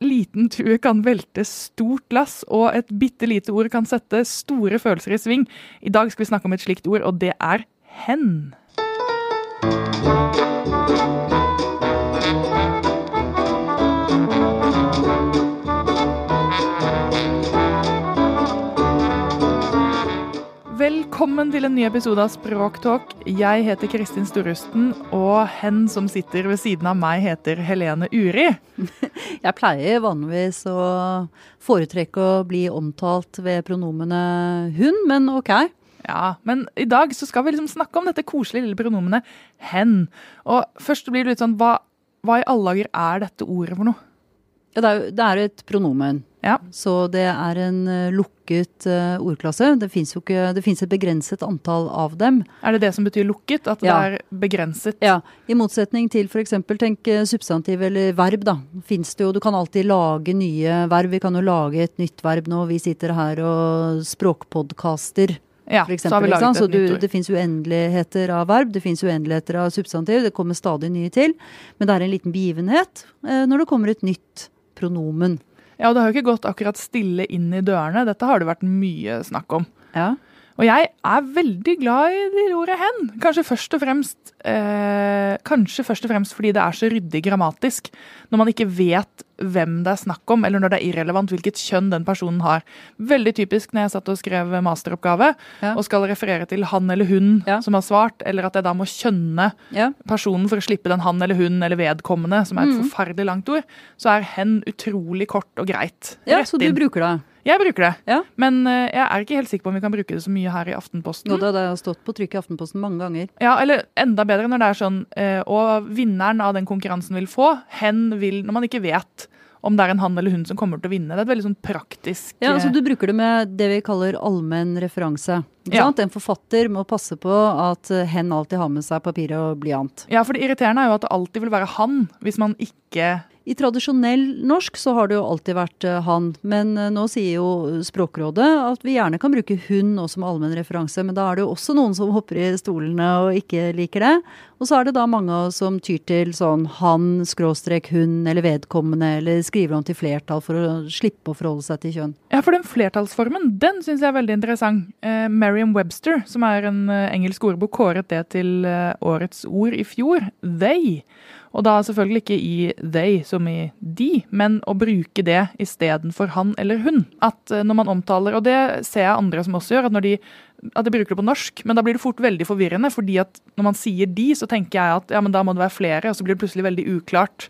liten tue kan velte stort lass, og et bitte lite ord kan sette store følelser i sving. I dag skal vi snakke om et slikt ord, og det er hen. Velkommen til en ny episode av Språktalk. Jeg heter Kristin Storusten, og hen som sitter ved siden av meg, heter Helene Uri. Jeg pleier vanligvis å foretrekke å bli omtalt ved pronomene hun, men ok. Ja, men i dag så skal vi liksom snakke om dette koselige lille pronomenet hen. Og først blir det litt sånn, hva, hva i alle dager er dette ordet for noe? Ja, det, er, jo- et pronomen. Ja. Så det er en eh, lukket eh, ordklasse. Det fins et begrenset antall av dem. Er det det som betyr lukket? At Ja. det er begrenset? Ja, I motsetning til f.eks. tenk eh, substantiv eller verb, da. Fins det jo Du kan alltid lage nye verb. Vi kan jo lage et nytt verb nå. Vi sitter her og språkpodkaster. Ja, eksempel, så har vi laget Så et nytt du, ord. det fins uendeligheter av verb, det fins uendeligheter av substantiv. Det kommer stadig nye til. Men det er en liten begivenhet eh, når det kommer et nytt pronomen. Ja, og det har jo ikke gått akkurat stille inn i dørene. Dette har det vært mye snakk om. Ja. Og jeg er veldig glad i det ordet hen. Kanskje først og fremst eh, Kanskje først og fremst fordi det er så ryddig grammatisk. Når man ikke vet hvem det er snakk om, eller når det er irrelevant hvilket kjønn den personen har. Veldig typisk når jeg satt og skrev masteroppgave Ja. og skal referere til han eller hun Ja. som har svart, eller at jeg da må kjønne ja. personen for å slippe den han eller hun eller vedkommende, som er et Mm. forferdelig langt ord, så er hen utrolig kort og greit. ja Rett så du inn. bruker det. Jeg bruker det. Ja. Men eh, jeg er ikke helt sikker på om vi kan bruke det så mye her i Aftenposten. Nå, det har stått på trykk i Aftenposten mange ganger. Ja, eller enda bedre når det er sånn eh, Og vinneren av den konkurransen vil få. Hen vil Når man ikke vet om det er en han eller hun som kommer til å vinne. Det er et veldig sånn praktisk Ja, altså eh, Du bruker det med det vi kaller allmenn referanse. Ja. En forfatter må passe på at hen alltid har med seg papir og blyant. Ja, for det irriterende er jo at det alltid vil være han hvis man ikke I tradisjonell norsk så har det jo alltid vært eh, han, men eh, nå sier jo Språkrådet at vi gjerne kan bruke hun også som allmenn referanse, men da er det jo også noen som hopper i stolene og ikke liker det. Og så er det da mange som tyr til sånn han, skråstrek hun eller vedkommende, eller skriver om til flertall for å slippe å forholde seg til kjønn. Ja, for den flertallsformen, den syns jeg er veldig interessant. Eh, Merriam-Webster, som er en eh, engelsk ordbok, kåret det til årets ord i fjor. They. Og da selvfølgelig ikke i they som i de, men å bruke det istedenfor han eller hun. At eh, når man omtaler, og det ser jeg andre som også gjør, at når de at de bruker det på norsk, men da blir det fort veldig forvirrende. fordi at når man sier de, så tenker jeg at ja, men da må det være flere, og så blir det plutselig veldig uklart.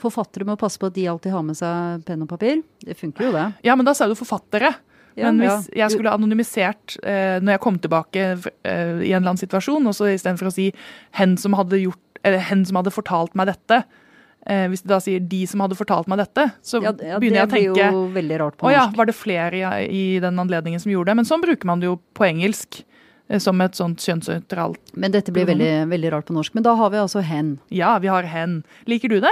Forfattere må passe på at de alltid har med seg penn og papir. Det funker jo, det. Ja, men da sa du forfattere. Men hvis jeg skulle anonymisert eh, når jeg kom tilbake eh, i en eller annen situasjon, og så istedenfor å si hen som hadde gjort eller hen som hadde fortalt meg dette, eh, hvis de da sier de som hadde fortalt meg dette, så Ja, ja, begynner jeg å tenke jo veldig rart på å ja, var det flere i, i den anledningen som gjorde det? Men sånn bruker man det jo på engelsk. eh, Som et sånt kjønnsnøytralt Men dette blir veldig, veldig rart på norsk. Men da har vi altså hen. Ja, vi har hen. Liker du det?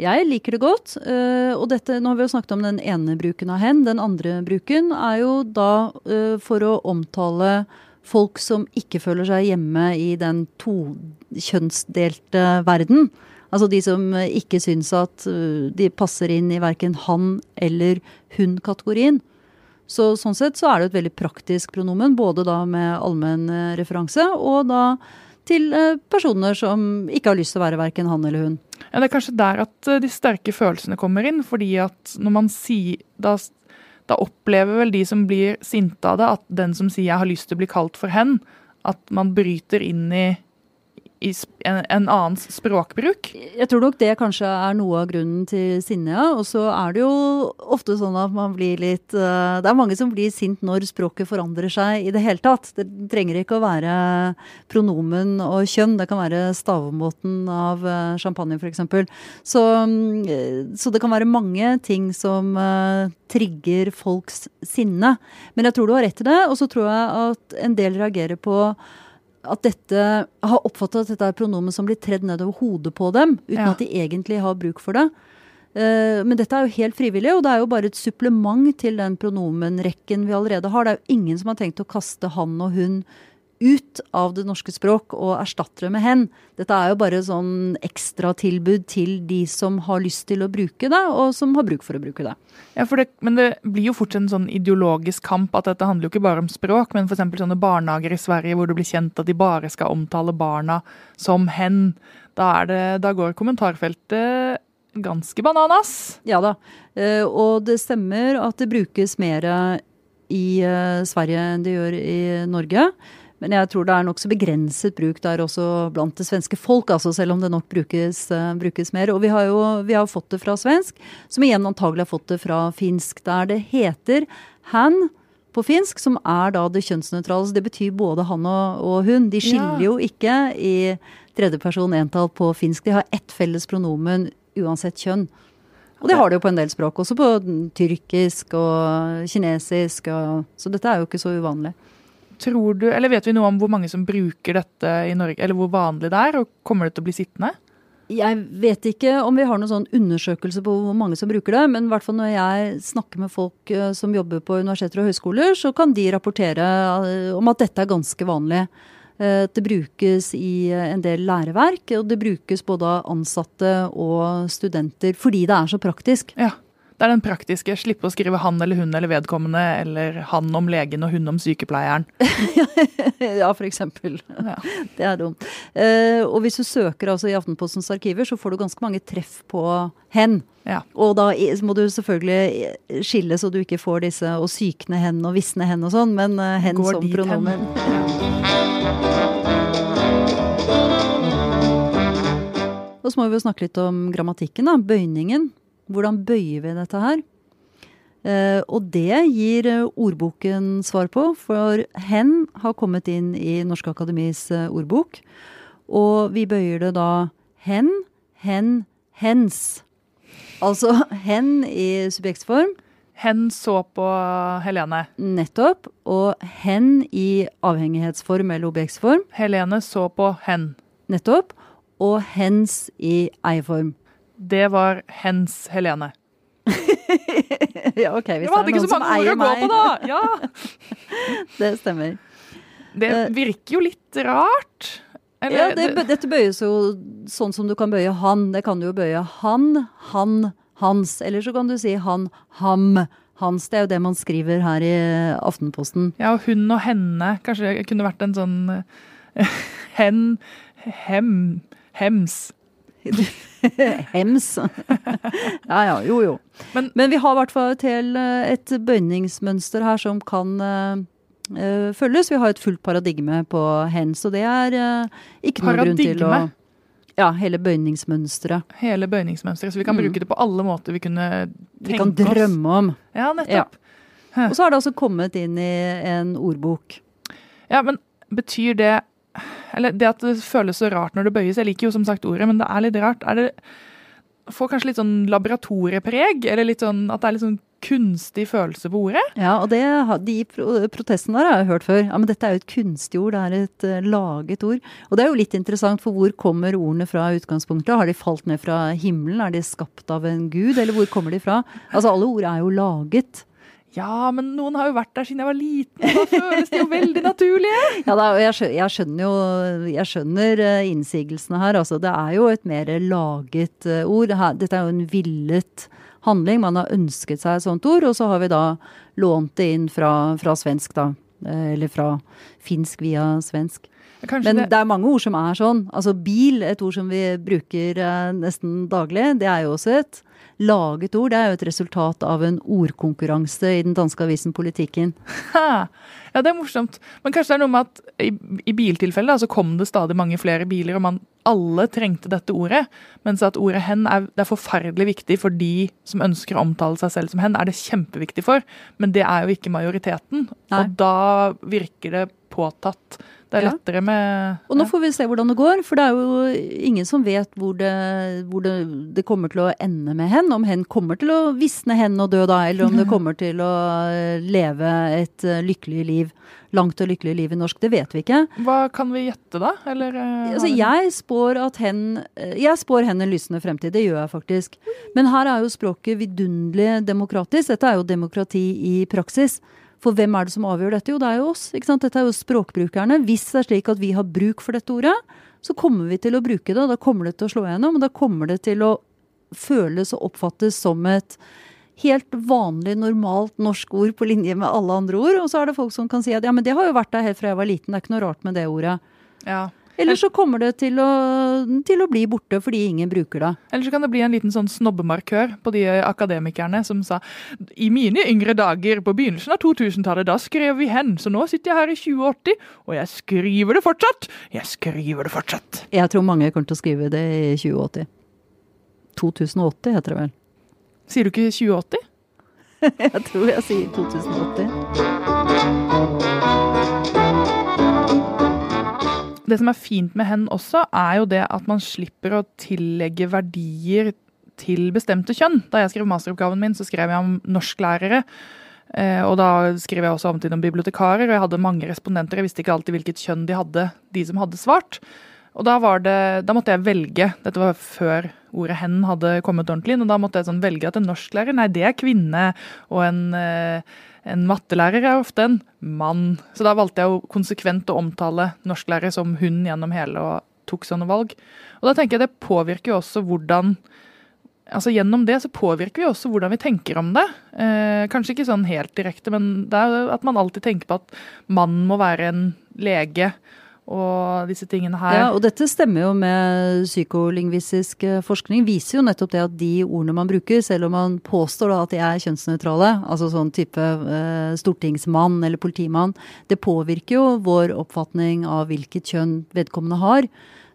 Jeg liker det godt. øh, og dette, nå har vi jo snakket om den ene bruken av hen. Den andre bruken er jo da øh, for å omtale folk som ikke føler seg hjemme i den tokjønnsdelte verden. Altså de som ikke syns at de passer inn i verken han eller hun-kategorien. Så sånn sett så er det et veldig praktisk pronomen, både da med allmenn referanse og da til personer som ikke har lyst til å være verken han eller hun. Ja, Det er kanskje der at de sterke følelsene kommer inn. fordi at når man sier da, da opplever vel de som blir sinte av det, at den som sier 'jeg har lyst til å bli kalt for hen', at man bryter inn i, i en, en annens språkbruk. Jeg tror nok det kanskje er noe av grunnen til sinnet, ja. Og så er det jo ofte sånn at man blir litt uh, Det er mange som blir sint når språket forandrer seg i det hele tatt. Det trenger ikke å være pronomen og kjønn. Det kan være stavemåten av uh, champagne, f.eks. Så, eh, så det kan være mange ting som uh, trigger folks sinne. Men jeg tror du har rett i det. Og så tror jeg at en del reagerer på at dette har oppfattet at dette er pronomen som blir tredd nedover hodet på dem, uten Ja. at de egentlig har bruk for det. Eh, Men dette er jo helt frivillig, og det er jo bare et supplement til den pronomenrekken vi allerede har. Det er jo ingen som har tenkt å kaste han og hun ut av det norske språk og erstatter det med hen. Dette er jo bare sånn ekstratilbud til de som har lyst til å bruke det, og som har bruk for å bruke det. Ja, det, Men det blir jo fort en sånn ideologisk kamp at dette handler jo ikke bare om språk, men f.eks. sånne barnehager i Sverige hvor det blir kjent at de bare skal omtale barna som hen. Da, det, da går kommentarfeltet ganske bananas. Ja da, eh, og det stemmer at det brukes mer i eh, Sverige enn det gjør i Norge. Men jeg tror det er nokså begrenset bruk der også blant det svenske folk, altså selv om det nok brukes, uh, brukes mer. Og vi har jo vi har fått det fra svensk, som igjen antagelig har fått det fra finsk, der det heter han på finsk, som er da det kjønnsnøytrale. Så det betyr både han og, og hun. De skiller ja. jo ikke i tredjeperson entall på finsk. De har ett felles pronomen uansett kjønn. Og det har de jo på en del språk, også på tyrkisk og kinesisk. Og, så dette er jo ikke så uvanlig. Tror du, eller Vet vi noe om hvor mange som bruker dette i Norge, eller hvor vanlig det er? og Kommer det til å bli sittende? Jeg vet ikke om vi har noen sånn undersøkelse på hvor mange som bruker det. Men i hvert fall når jeg snakker med folk eh, som jobber på universiteter og høyskoler, så kan de rapportere eh, om at dette er ganske vanlig. Eh, det brukes i en del læreverk, og det brukes både av ansatte og studenter fordi det er så praktisk. Ja. Det er den praktiske. Slippe å skrive han eller hun eller vedkommende, eller han om legen og hun om sykepleieren. ja, for eksempel. Ja. Det er dumt. Uh, og hvis du søker altså i Aftenpostens arkiver, så får du ganske mange treff på hen. Ja. Og da må du selvfølgelig skille så du ikke får disse og sykne hen og visne hen og sånn, men uh, hen Går som pronomen. Og så må vi jo snakke litt om grammatikken, da. Bøyningen. Hvordan bøyer vi dette her? Uh, og det gir uh, ordboken svar på, for hen har kommet inn i Norsk Akademis uh, ordbok. Og vi bøyer det da hen, hen, hens. Altså hen i subjektsform. Hen så på Helene. Nettopp. Og hen i avhengighetsform eller objektsform. Helene så på hen. Nettopp. Og hens i eierform det var hens Helene. ja, ok. Hvis det så mange ord å gå på! Ja. det stemmer. Det eh, virker jo litt rart. Eller, ja, det, dette bøyes jo sånn som du kan bøye han. Det kan du jo bøye han, han, hans. Eller så kan du si han, ham. Hans, det er jo det man skriver her i Aftenposten. Ja, og hun og henne. Kanskje det kunne vært en sånn hen, hem, hems. Hems. ja ja, jo jo. Men, Men vi har i hvert fall et, et bøyningsmønster her som kan uh, følges. Vi har et fullt paradigme på hens, og det er uh, ikke noen grunn til å ja, hele bøyningsmønsteret. Hele bøyningsmønsteret, Så vi kan mm. bruke det på alle måter vi kunne tenke oss. Vi kan drømme om. Ja, nettopp. Ja. Og så har det altså kommet inn i en ordbok. Ja, men betyr det eller det at det føles så rart når det bøyes. Jeg liker jo som sagt ordet, men det er litt rart. Er det, får kanskje litt sånn laboratoriepreg? Eller litt sånn at det er litt sånn kunstig følelse på ordet? Ja, og det, de protestene der har jeg hørt før. Ja, Men dette er jo et kunstig ord, det er et uh, laget ord. Og det er jo litt interessant, for hvor kommer ordene fra utgangspunktet? Har de falt ned fra himmelen? Er de skapt av en gud, eller hvor kommer de fra? Altså, alle ord er jo laget. Ja, men noen har jo vært der siden jeg var liten, og da føles de jo veldig naturlige. Ja, da, jeg, jeg, skjønner jo Jeg skjønner uh, innsigelsene her. Altså, det er jo et mer laget uh, ord. Dette er jo en villet handling. Man har ønsket seg et sånt ord, og så har vi da lånt det inn fra, fra svensk, da. Uh, eller fra finsk via svensk. Kanskje Men det... det... er mange ord som er sånn. Altså bil, et ord som vi bruker nesten daglig, det er jo også et laget ord. Det er jo et resultat av en ordkonkurranse i den danske avisen Politikken. Ha. Ja, det er morsomt. Men kanskje det er noe med at i, i biltilfellet så kom det stadig mange flere biler, og man alle trengte dette ordet. Mens at ordet hen er, er, forferdelig viktig for de som ønsker å omtale seg selv som hen. er det kjempeviktig for, men det er jo ikke majoriteten. Nei. Og da virker det påtatt. Det er lettere med Og nå får vi se hvordan det går, for det er jo ingen som vet hvor det, hvor det, det kommer til å ende med hen. Om hen kommer til å visne hen og dø da, eller om det kommer til å leve et eh, lykkelig liv. Langt og lykkelig liv i norsk, det vet vi ikke. Hva kan vi gjette, da? Eller, uh, altså, jeg spår at hen eh, Jeg spår hen en lysende fremtid, det gjør jeg faktisk. Men her er jo språket vidunderlig demokratisk. Dette er jo demokrati i praksis. For hvem er det som avgjør dette? Jo, det er jo oss. ikke sant? Dette er jo språkbrukerne. Hvis det er slik at vi har bruk for dette ordet, så kommer vi til å bruke det, og da kommer det til å slå igjennom. Og da kommer det til å føles og oppfattes som et helt vanlig, normalt norsk ord på linje med alle andre ord. Og så er det folk som kan si at ja, men det har jo vært der helt fra jeg var liten, det er ikke noe rart med det ordet. Ja. Eller så kommer det til å, til å bli borte fordi ingen bruker det. Eller så kan det bli en liten sånn snobbemarkør på de akademikerne som sa i mine yngre dager på begynnelsen av 2000-tallet, da skrev vi hen, så nå sitter jeg her i 2080, og jeg skriver det fortsatt. Jeg skriver det fortsatt. Jeg tror mange kommer til å skrive det i 2080. 2080 heter det vel. Sier du ikke 2080? jeg tror jeg sier 2080. Det som er fint med hen også, er jo det at man slipper å tillegge verdier til bestemte kjønn. Da jeg skrev masteroppgaven min, så skrev jeg om norsklærere. Eh, og da skrev jeg også samtidig om bibliotekarer, og jeg hadde mange respondenter. Jeg visste ikke alltid hvilket kjønn de hadde, de som hadde svart. Og da, det, da måtte jeg velge. Dette var før ordet 'hen' hadde kommet ordentlig inn. Og da måtte jeg sånn velge at en norsklærer, nei, det er kvinne. Og en eh, en mattelærer er ofte en mann. Så da valgte jeg jo konsekvent å omtale norsklærer som hun gjennom hele og tok sånne valg. Og da tenker jeg det påvirker jo også hvordan Altså Gjennom det så påvirker vi også hvordan vi tenker om det. Eh, kanskje ikke sånn helt direkte, men det er at man alltid tenker på at mannen må være en lege og disse tingene her. Ja, og dette stemmer jo med psykolingvistisk eh, forskning. Viser jo nettopp det at de ordene man bruker, selv om man påstår at de er kjønnsnøytrale, altså sånn type eh, stortingsmann eller politimann, det påvirker jo vår oppfatning av hvilket kjønn vedkommende har.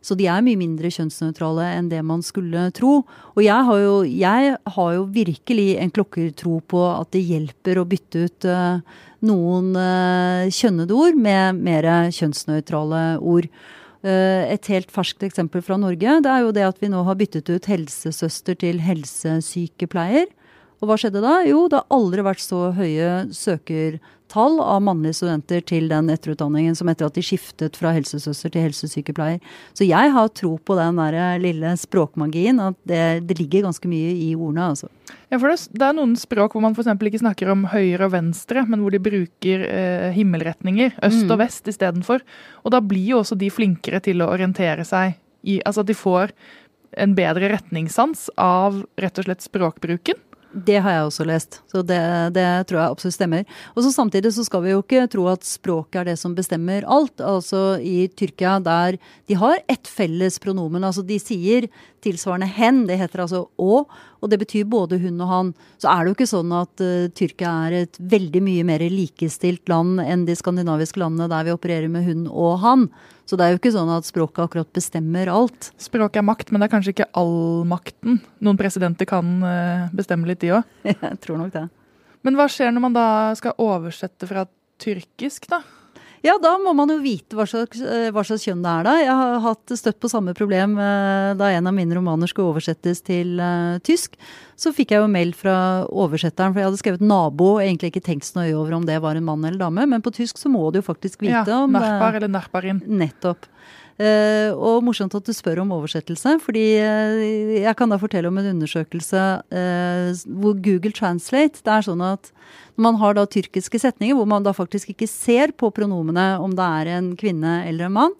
Så de er mye mindre kjønnsnøytrale enn det man skulle tro. Og jeg har jo, jeg har jo virkelig en klokkertro på at det hjelper å bytte ut uh, noen uh, kjønnede ord med mer kjønnsnøytrale ord. Uh, et helt ferskt eksempel fra Norge det er jo det at vi nå har byttet ut helsesøster til helsesykepleier. Og hva skjedde da? Jo, det har aldri vært så høye søkertall av mannlige studenter til den etterutdanningen som etter at de skiftet fra helsesøster til helsesykepleier. Så jeg har tro på den der lille språkmagien, at det, det ligger ganske mye i ordene. altså. Ja, for det, det er noen språk hvor man f.eks. ikke snakker om høyre og venstre, men hvor de bruker eh, himmelretninger, øst mm. og vest istedenfor. Og da blir jo også de flinkere til å orientere seg i Altså at de får en bedre retningssans av rett og slett språkbruken. Det har jeg også lest, så det, det, tror jeg absolutt stemmer. Og så Samtidig så skal vi jo ikke tro at språket er det som bestemmer alt. Altså I Tyrkia der de har ett felles pronomen. altså De sier tilsvarende 'hen', det heter altså 'å', og det betyr både hun og han. Så er det jo ikke sånn at uh, Tyrkia er et veldig mye mer likestilt land enn de skandinaviske landene der vi opererer med hun og han. Så det er jo ikke sånn at språket akkurat bestemmer alt. Språket er makt, men det er kanskje ikke all makten. Noen presidenter kan uh, bestemme litt, de òg. Jeg tror nok det. Men hva skjer når man da skal oversette fra tyrkisk, da? Ja, da må man jo vite hva slags, eh, hva slags, kjønn det er, da. Jeg har hatt støtt på samme problem eh, da en av mine romaner skulle oversettes til uh, tysk. Så fikk jeg jo mail fra oversetteren, for jeg hadde skrevet 'nabo' og egentlig ikke tenkt så nøye over om det var en mann eller dame, men på tysk så må du jo faktisk vite ja, om Nachbar eller nachbarin. Nettopp. Uh, og morsomt at du spør om oversettelse, fordi uh, jeg kan da fortelle om en undersøkelse uh, hvor Google Translate Det er sånn at når man har da tyrkiske setninger hvor man da faktisk ikke ser på pronomene om det er en kvinne eller en mann,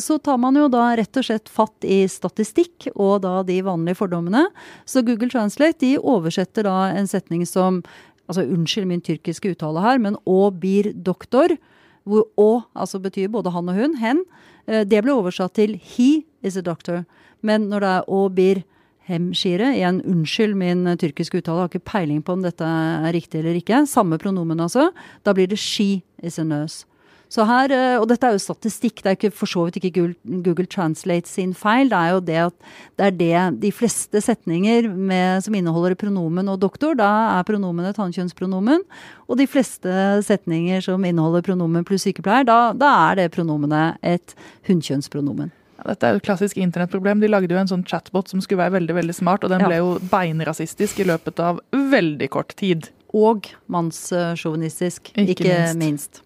så tar man jo da rett og slett fatt i statistikk og da de vanlige fordommene. Så Google Translate de oversetter da en setning som Altså unnskyld min tyrkiske uttale her, men å bir doktor, hvor å altså betyr både han og hun, hen. Det ble oversatt til he is a doctor. Men når det er å bir Hemshire. Igjen, unnskyld min tyrkiske uttale, har ikke peiling på om dette er riktig eller ikke. Samme pronomen, altså. Da blir det she is a nurse. Så her, eh, Og dette er jo statistikk, det er ikke for så vidt ikke Google, Google Translate sin feil. Det er jo det at det er det de fleste setninger med, som inneholder pronomen og doktor, da er pronomen et hannkjønnspronomen. Og de fleste setninger som inneholder pronomen pluss sykepleier, da, da er det pronomenet et hunnkjønnspronomen. Dette er jo et klassisk internettproblem. De lagde jo en sånn chatbot som skulle være veldig veldig smart, og den ja. ble jo beinrasistisk i løpet av veldig kort tid. Og mannssjåvinistisk, ikke, ikke, minst. minst.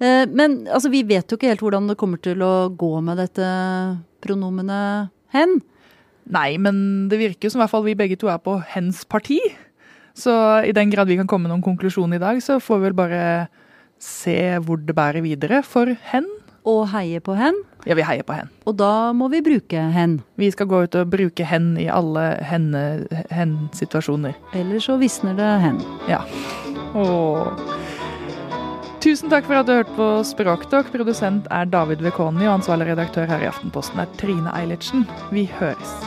Eh, men altså, vi vet jo ikke helt hvordan det kommer til å gå med dette pronomenet hen. Nei, men det virker jo som i hvert fall vi begge to er på hens parti. Så i den grad vi kan komme med noen konklusjon i dag, så får vi vel bare se hvor det bærer videre for hen. Og heie på hen. Ja, vi heier på hen. Og da må vi bruke hen. Vi skal gå ut og bruke hen i alle hen-situasjoner. Ellers så visner det hen. Ja. Åh. Tusen takk for at du hørte på Språkdokk. Produsent er David Vekoni, og ansvarlig redaktør her i Aftenposten er Trine Eilertsen. Vi høres.